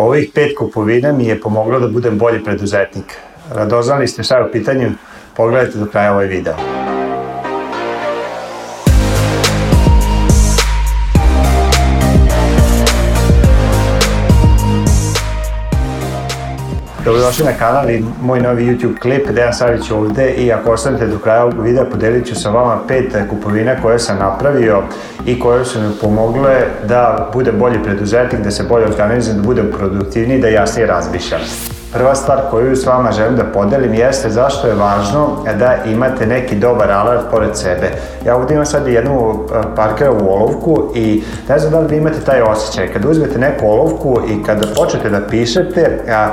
Ovih pet kupovina mi je pomoglo da budem bolji preduzetnik. Radoznali ste šta je u pitanju, pogledajte do kraja ovaj video. Dobrodošli na kanal i moj novi YouTube klip, Dejan Savić ovde i ako ostanete do kraja ovog videa podelit ću sa vama pet kupovina koje sam napravio i koje su mi pomogle da bude bolji preduzetnik, da se bolje organizujem, da budem produktivniji, da jasnije razmišljam. Prva stvar koju s vama želim da podelim jeste zašto je važno da imate neki dobar alat pored sebe. Ja ovdje imam sad jednu e, parkerovu olovku i ne znam da li vi imate taj osjećaj. Kada uzmete neku olovku i kada počnete da pišete, a,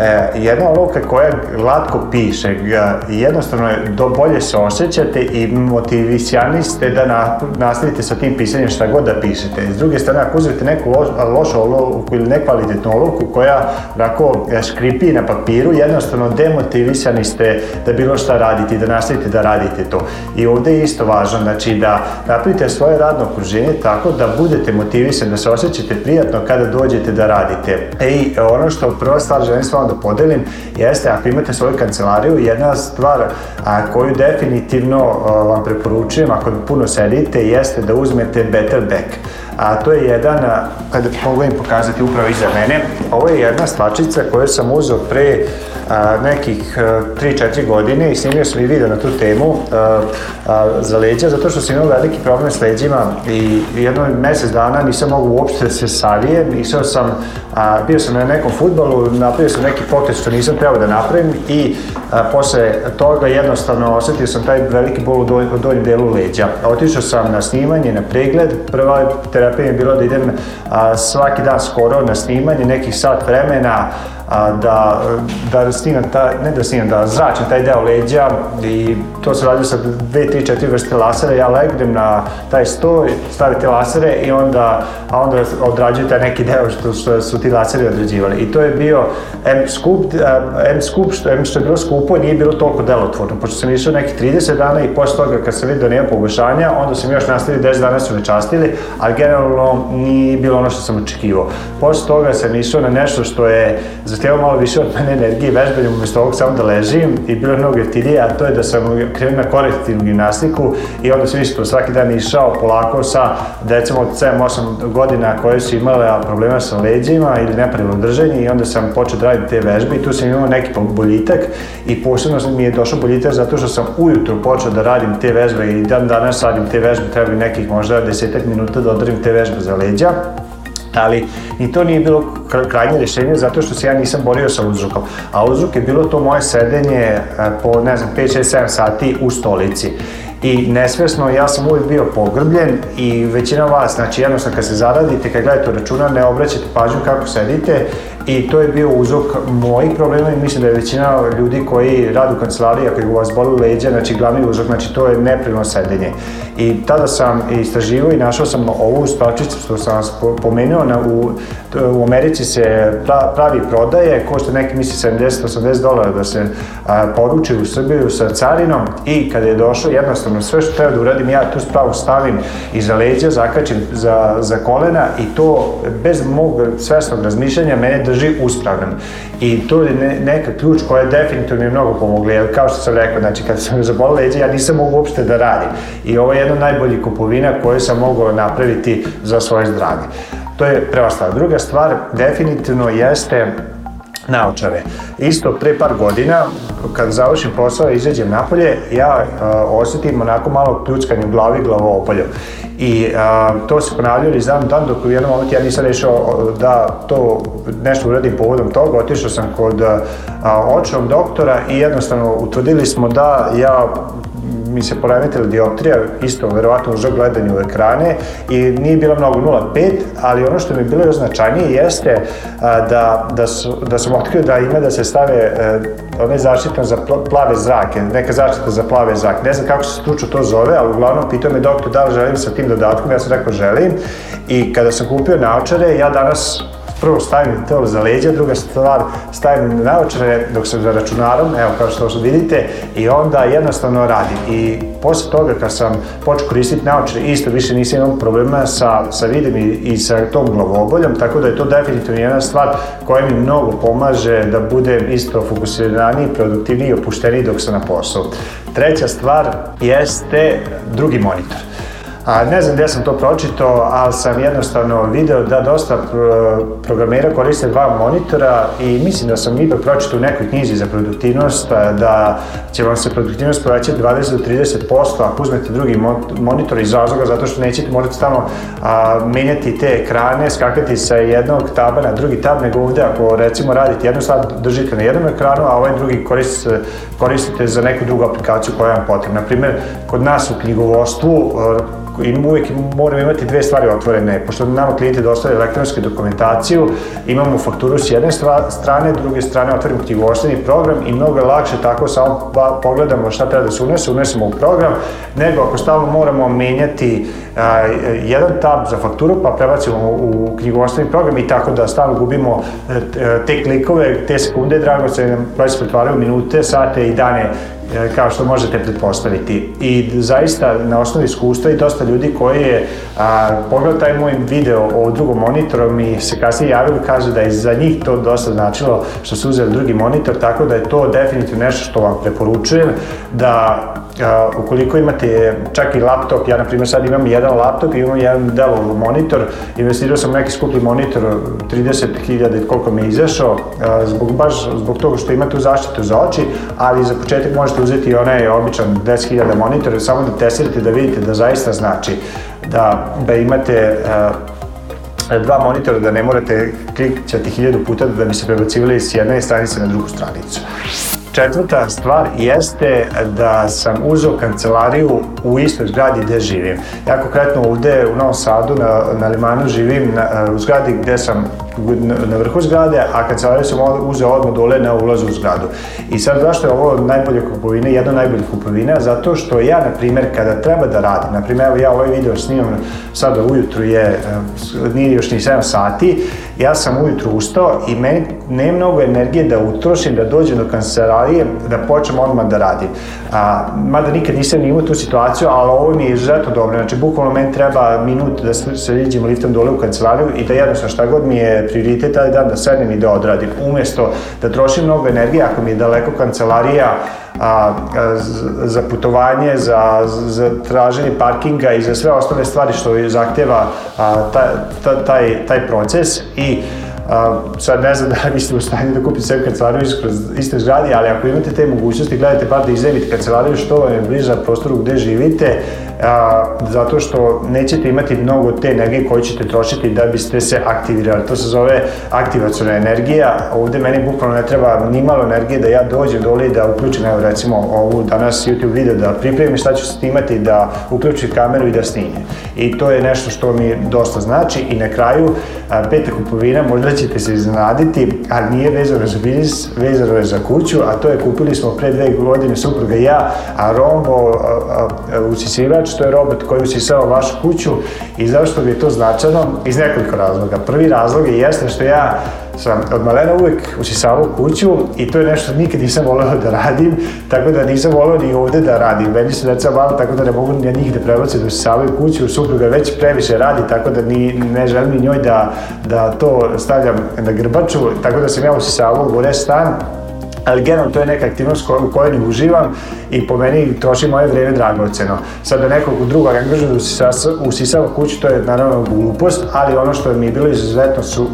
e, jedna olovka koja glatko piše, i e, jednostavno je do bolje se osjećate i motivisani ste da na, nastavite sa tim pisanjem šta god da pišete. S druge strane, ako uzmete neku loš, lošu olovku ili nekvalitetnu olovku koja onako e, škripi na papiru, jednostavno demotivisani ste da bilo šta radite i da nastavite da radite to. I ovde je isto važno, znači da napravite svoje radno okruženje tako da budete motivisani, da se osjećate prijatno kada dođete da radite. E, i ono što prvo stvar želim s vama da podelim, jeste ako imate svoju kancelariju, jedna stvar a, koju definitivno a, vam preporučujem, ako puno sedite, jeste da uzmete Better Back. A to je jedan, a, kada mogu im pokazati upravo iza mene, ovo je jedna stvačica koju sam uzeo pre a, nekih 3-4 e, godine i snimio sam i video na tu temu a, e, a, za leđa, zato što sam imao veliki problem s leđima i jedno mesec dana nisam mogu uopšte da se savijem, išao sam, a, bio sam na nekom futbalu, napravio sam neki potes što nisam trebao da napravim i a, posle toga jednostavno osetio sam taj veliki bol u dolj, u delu leđa. Otišao sam na snimanje, na pregled, prva terapija je bila da idem a, svaki dan skoro na snimanje, nekih sat vremena, a, da, da stignem, ta, ne da stignem, da zračim taj deo leđa i to se radio sa dve, tri, četiri vrste lasera, ja legnem na taj sto, stavite lasere i onda, a onda odrađuju taj neki deo što, što su ti laseri odrađivali. I to je bio M skup, M skup, što, M što je bilo skupo, nije bilo toliko delotvorno, pošto sam išao neki 30 dana i posle toga kad sam vidio da nema poboljšanja, onda sam još nastavio 10 dana su me častili, ali generalno nije bilo ono što sam očekivao. Posle toga sam išao na nešto što je za zahtjeva malo više od mene energije, vežbanjem umjesto ovog samo da ležim i bilo je mnogo jeftinije, a to je da sam krenuo na korektivnu gimnastiku i onda sam isto svaki dan išao polako sa decom da od 7-8 godina koje su imale problema sa leđima ili nepravilno držanje i onda sam počeo da radim te vežbe i tu sam imao neki boljitak i posebno mi je došao boljitak zato što sam ujutro počeo da radim te vežbe i dan danas radim te vežbe, treba bi nekih možda desetak minuta da odradim te vežbe za leđa Ali i to nije bilo krajnje rješenje zato što se ja nisam borio sa uzrokom. A uzrok je bilo to moje sedenje eh, po, ne znam, 5, 6, 7 sati u stolici i nesvesno ja sam uvijek bio pogrbljen i većina vas, znači jednostavno kad se zaradite, kad gledate u računar, ne obraćate pažnju kako sedite i to je bio uzrok mojih problema i mislim da je većina ljudi koji rade u kancelariji, ako vas boli leđa, znači glavni uzrok, znači to je neprilno sedenje. I tada sam istraživao i našao sam ovu stvačicu što sam vas pomenuo, na, u, u Americi se pra, pravi prodaje, košta neki misli 70-80 dolara da se a, poruči u Srbiju sa carinom i kada je došao jednostavno jednostavno sve što treba da uradim, ja tu spravu stavim iza leđa, zakačim za, za kolena i to bez mog svesnog razmišljanja mene drži uspravnom. I to je ne, neka ključ koja je definitivno mi mnogo pomogla, jer kao što sam rekao, znači kad sam zabola leđa, ja nisam mogao uopšte da radim. I ovo je jedna najbolja kupovina koju sam mogao napraviti za svoje zdravlje. To je prva stvar. Druga stvar definitivno jeste naočare. Isto pre par godina, kad završim posao i izađem napolje, ja a, osetim onako malo ključkanje u glavi glavoopolju. I a, to se ponavljalo iz dan dan dok u jednom momentu ja nisam rešao da to nešto uradim povodom toga. Otišao sam kod a, očnog doktora i jednostavno utvrdili smo da ja mi se poremetila dioptrija, isto verovatno uzrok gledanja u ekrane i nije bila mnogo 0,5, ali ono što mi je bilo još značajnije jeste a, da, da, su, da sam otkrio da ima da se stave a, e, one zaštitno za plave zrake, neka zaštita za plave zrake. Ne znam kako se stručno to zove, ali uglavnom pitao me doktor da li želim sa tim dodatkom, ja sam rekao želim i kada sam kupio naočare, ja danas prvo stavim to za leđa, druga stvar stavim naočare dok sam za računarom, evo kao što vidite, i onda jednostavno radim. I posle toga kad sam počeo koristiti naočare, isto više nisam imao problema sa, sa videm i, i sa tom glavoboljom, tako da je to definitivno jedna stvar koja mi mnogo pomaže da budem isto fokusiraniji, produktivniji i opušteniji dok sam na poslu. Treća stvar jeste drugi monitor. A, ne znam gde sam to pročito, ali sam jednostavno video da dosta e, programera koriste dva monitora i mislim da sam ipak pročito u nekoj knjizi za produktivnost e, da će vam se produktivnost povećati 20 do 30% ako uzmete drugi monitor iz razloga zato što nećete morati stalno a, menjati te ekrane, skakati sa jednog taba na drugi tab, nego ovde ako recimo radite jednu stvar držite na jednom ekranu, a ovaj drugi koristite, koristite za neku drugu aplikaciju koja vam potrebna. Na primjer, kod nas u knjigovodstvu im, uvijek moramo imati dve stvari otvorene, pošto nama klijenti dostave elektronsku dokumentaciju, imamo fakturu s jedne strane, druge strane otvorimo knjigovodstveni program i mnogo je lakše tako samo pa pogledamo šta treba da se unese, unesemo u program, nego ako stalno moramo menjati a, jedan tab za fakturu pa prebacimo u knjigovodstveni program i tako da stalno gubimo e, te klikove, te sekunde dragocene, koje se pretvaraju minute, sate i dane E, kao što možete pretpostaviti. I zaista na osnovu iskustva i dosta ljudi koji je a, pogledao taj moj video o drugom monitoru mi se kasnije javili kažu da je za njih to dosta značilo što su uzeli drugi monitor, tako da je to definitivno nešto što vam preporučujem da uh, ukoliko imate čak i laptop, ja na primjer sad imam jedan laptop i imam jedan Dellov monitor, investirao sam neki skuplji monitor, 30.000 koliko mi je izašao, zbog, baš zbog toga što imate tu zaštitu za oči, ali za početak možete uzeti onaj običan 10.000 monitor, samo da testirate da vidite da zaista znači da, da imate dva monitora da ne morate klikćati hiljadu puta da bi se prebacivali s jedne stranice na drugu stranicu. Četvrta stvar jeste da sam uzeo kancelariju u istoj zgradi gde živim. Ja konkretno ovde u Novom Sadu na, na Limanu živim na, u zgradi gde sam na vrhu zgrade, a kancelariju sam uzeo odmah dole na ulazu u zgradu. I sad zašto je ovo najbolja kupovina, jedna najbolja kupovina, zato što ja, na primer, kada treba da radim, na primer, evo ja ovaj video snimam sad ujutru je, e, nije još ni 7 sati, ja sam ujutru ustao i meni ne mnogo energije da utrošim, da dođem do kancelarije, da počnem odmah da radim. A, mada nikad nisam imao tu situaciju, ali ovo mi je izuzetno dobro. Znači, bukvalno meni treba minut da se liđem liftom dole u kancelariju i da jednostavno šta god mi je prioritet taj dan da sednem i da odradim. Umesto da trošim mnogo energije, ako mi je daleko kancelarija, a, a, za putovanje, za, za traženje parkinga i za sve ostale stvari što zahteva a, taj, taj, taj proces i A, sad ne znam da li da ste u stanju da kupite sebi kancelariju kroz iste zgradi, ali ako imate te mogućnosti, gledajte bar da izdavite kancelariju što vam je bliža prostoru gde živite, a, zato što nećete imati mnogo te energije koju ćete trošiti da biste se aktivirali. To se zove aktivaciona energija. Ovde meni bukvalno ne treba ni malo energije da ja dođem dole i da uključim, evo recimo ovu danas YouTube video, da pripremim šta ću snimati, da uključim kameru i da snimim. I to je nešto što mi dosta znači. I na kraju, peta kupovina, možda ćete se iznenaditi, ali nije vezano za biznis, vezano je za kuću, a to je kupili smo pre dve godine supruga i ja, a Rombo usisivač, to je robot koji usisava vašu kuću i zašto bi je to značajno? Iz nekoliko razloga. Prvi razlog je jeste što ja sam od malena uvek usisavao kuću i to je nešto nikad nisam voleo da radim, tako da nisam voleo ni ovde da radim. Meni su deca malo, tako da ne mogu ni njih da prebace da usisavaju kuću, supruga već previše radi, tako da ni, ne želim ni njoj da, da to stavljam na grbaču, tako da sam ja usisavao gore stan, ali generalno to je neka aktivnost koju, koju ne uživam i po meni troši moje vreme dragoceno. Sad da nekog drugog angažujem da usisava kući, to je naravno glupost, ali ono što mi je bilo izuzetno su,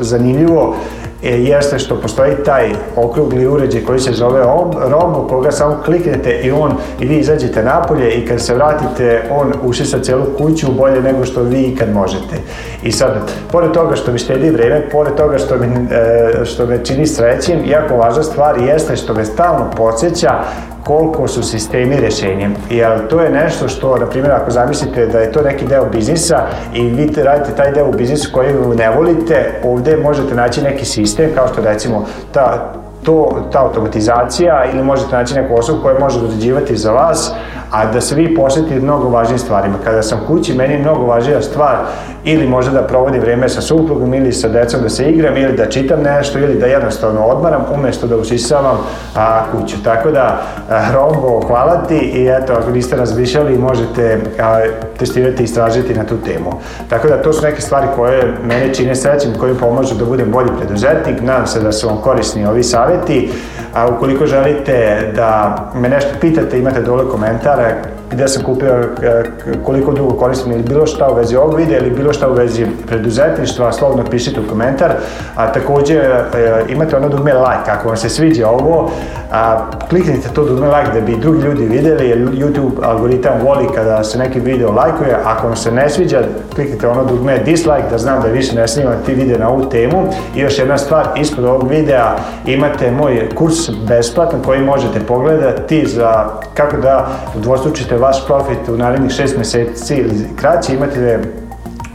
zanimljivo e, jeste što postoji taj okrugli uređaj koji se zove ROM, u koga samo kliknete i on i vi izađete napolje i kad se vratite on uši sa celu kuću bolje nego što vi ikad možete. I sad, pored toga što mi štedi vreme, pored toga što, mi, e, što me čini srećim, jako važna stvar jeste što me stalno podsjeća koliko su sistemi rešenje. Jer to je nešto što, na primjer, ako zamislite da je to neki deo biznisa i vi radite taj deo u biznisu koji ne volite, ovde možete naći neki sistem, kao što recimo ta, to, ta automatizacija ili možete naći neku osobu koja može dorađivati za vas, a da se vi posvetite mnogo važnim stvarima. Kada sam kući, meni je mnogo važnija stvar ili možda da provodim vreme sa suprugom ili sa decom da se igram ili da čitam nešto ili da jednostavno odmaram umesto da usisavam a, kuću. Tako da, a, Rombo, hvala ti i eto, ako niste razmišljali, možete a, testirati i istražiti na tu temu. Tako da, to su neke stvari koje mene čine srećim, koje pomažu da budem bolji preduzetnik. Nadam se da su vam korisni ovi saveti. A ukoliko želite da me nešto pitate, imate dole komentare gde sam kupio, e, koliko dugo koristim ili bilo šta u vezi ovog videa ili bilo šta u vezi preduzetništva, slobodno pišite u komentar. A takođe e, imate ono dugme da like, ako vam se sviđa ovo, a, kliknite to dugme da like da bi drugi ljudi videli, jer YouTube algoritam voli kada se neki video lajkuje, ako vam se ne sviđa, kliknite ono dugme da dislike da znam da više ne snimam ti videa na ovu temu. I još jedna stvar, ispod ovog videa imate moj kurs besplatan koji možete pogledati za kako da udvostručite vaš profit u narednih 6 meseci ili kraće, imate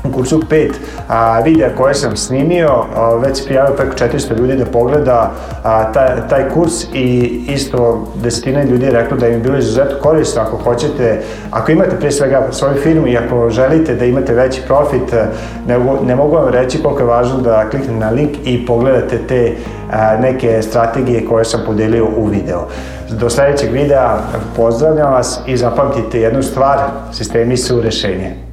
konkursu 5 a, videa koje sam snimio, a, već se prijavio preko 400 ljudi da pogleda a, taj, taj kurs i isto desetina ljudi je reklo da im je bilo izuzetno korisno ako hoćete, ako imate pre svega svoju firmu i ako želite da imate veći profit, e, ne, ne mogu vam reći koliko je važno da kliknete na link i pogledate te a, e, neke strategije koje sam podelio u video. Do sledećeg videa pozdravljam vas i zapamtite jednu stvar, sistemi su rešenje.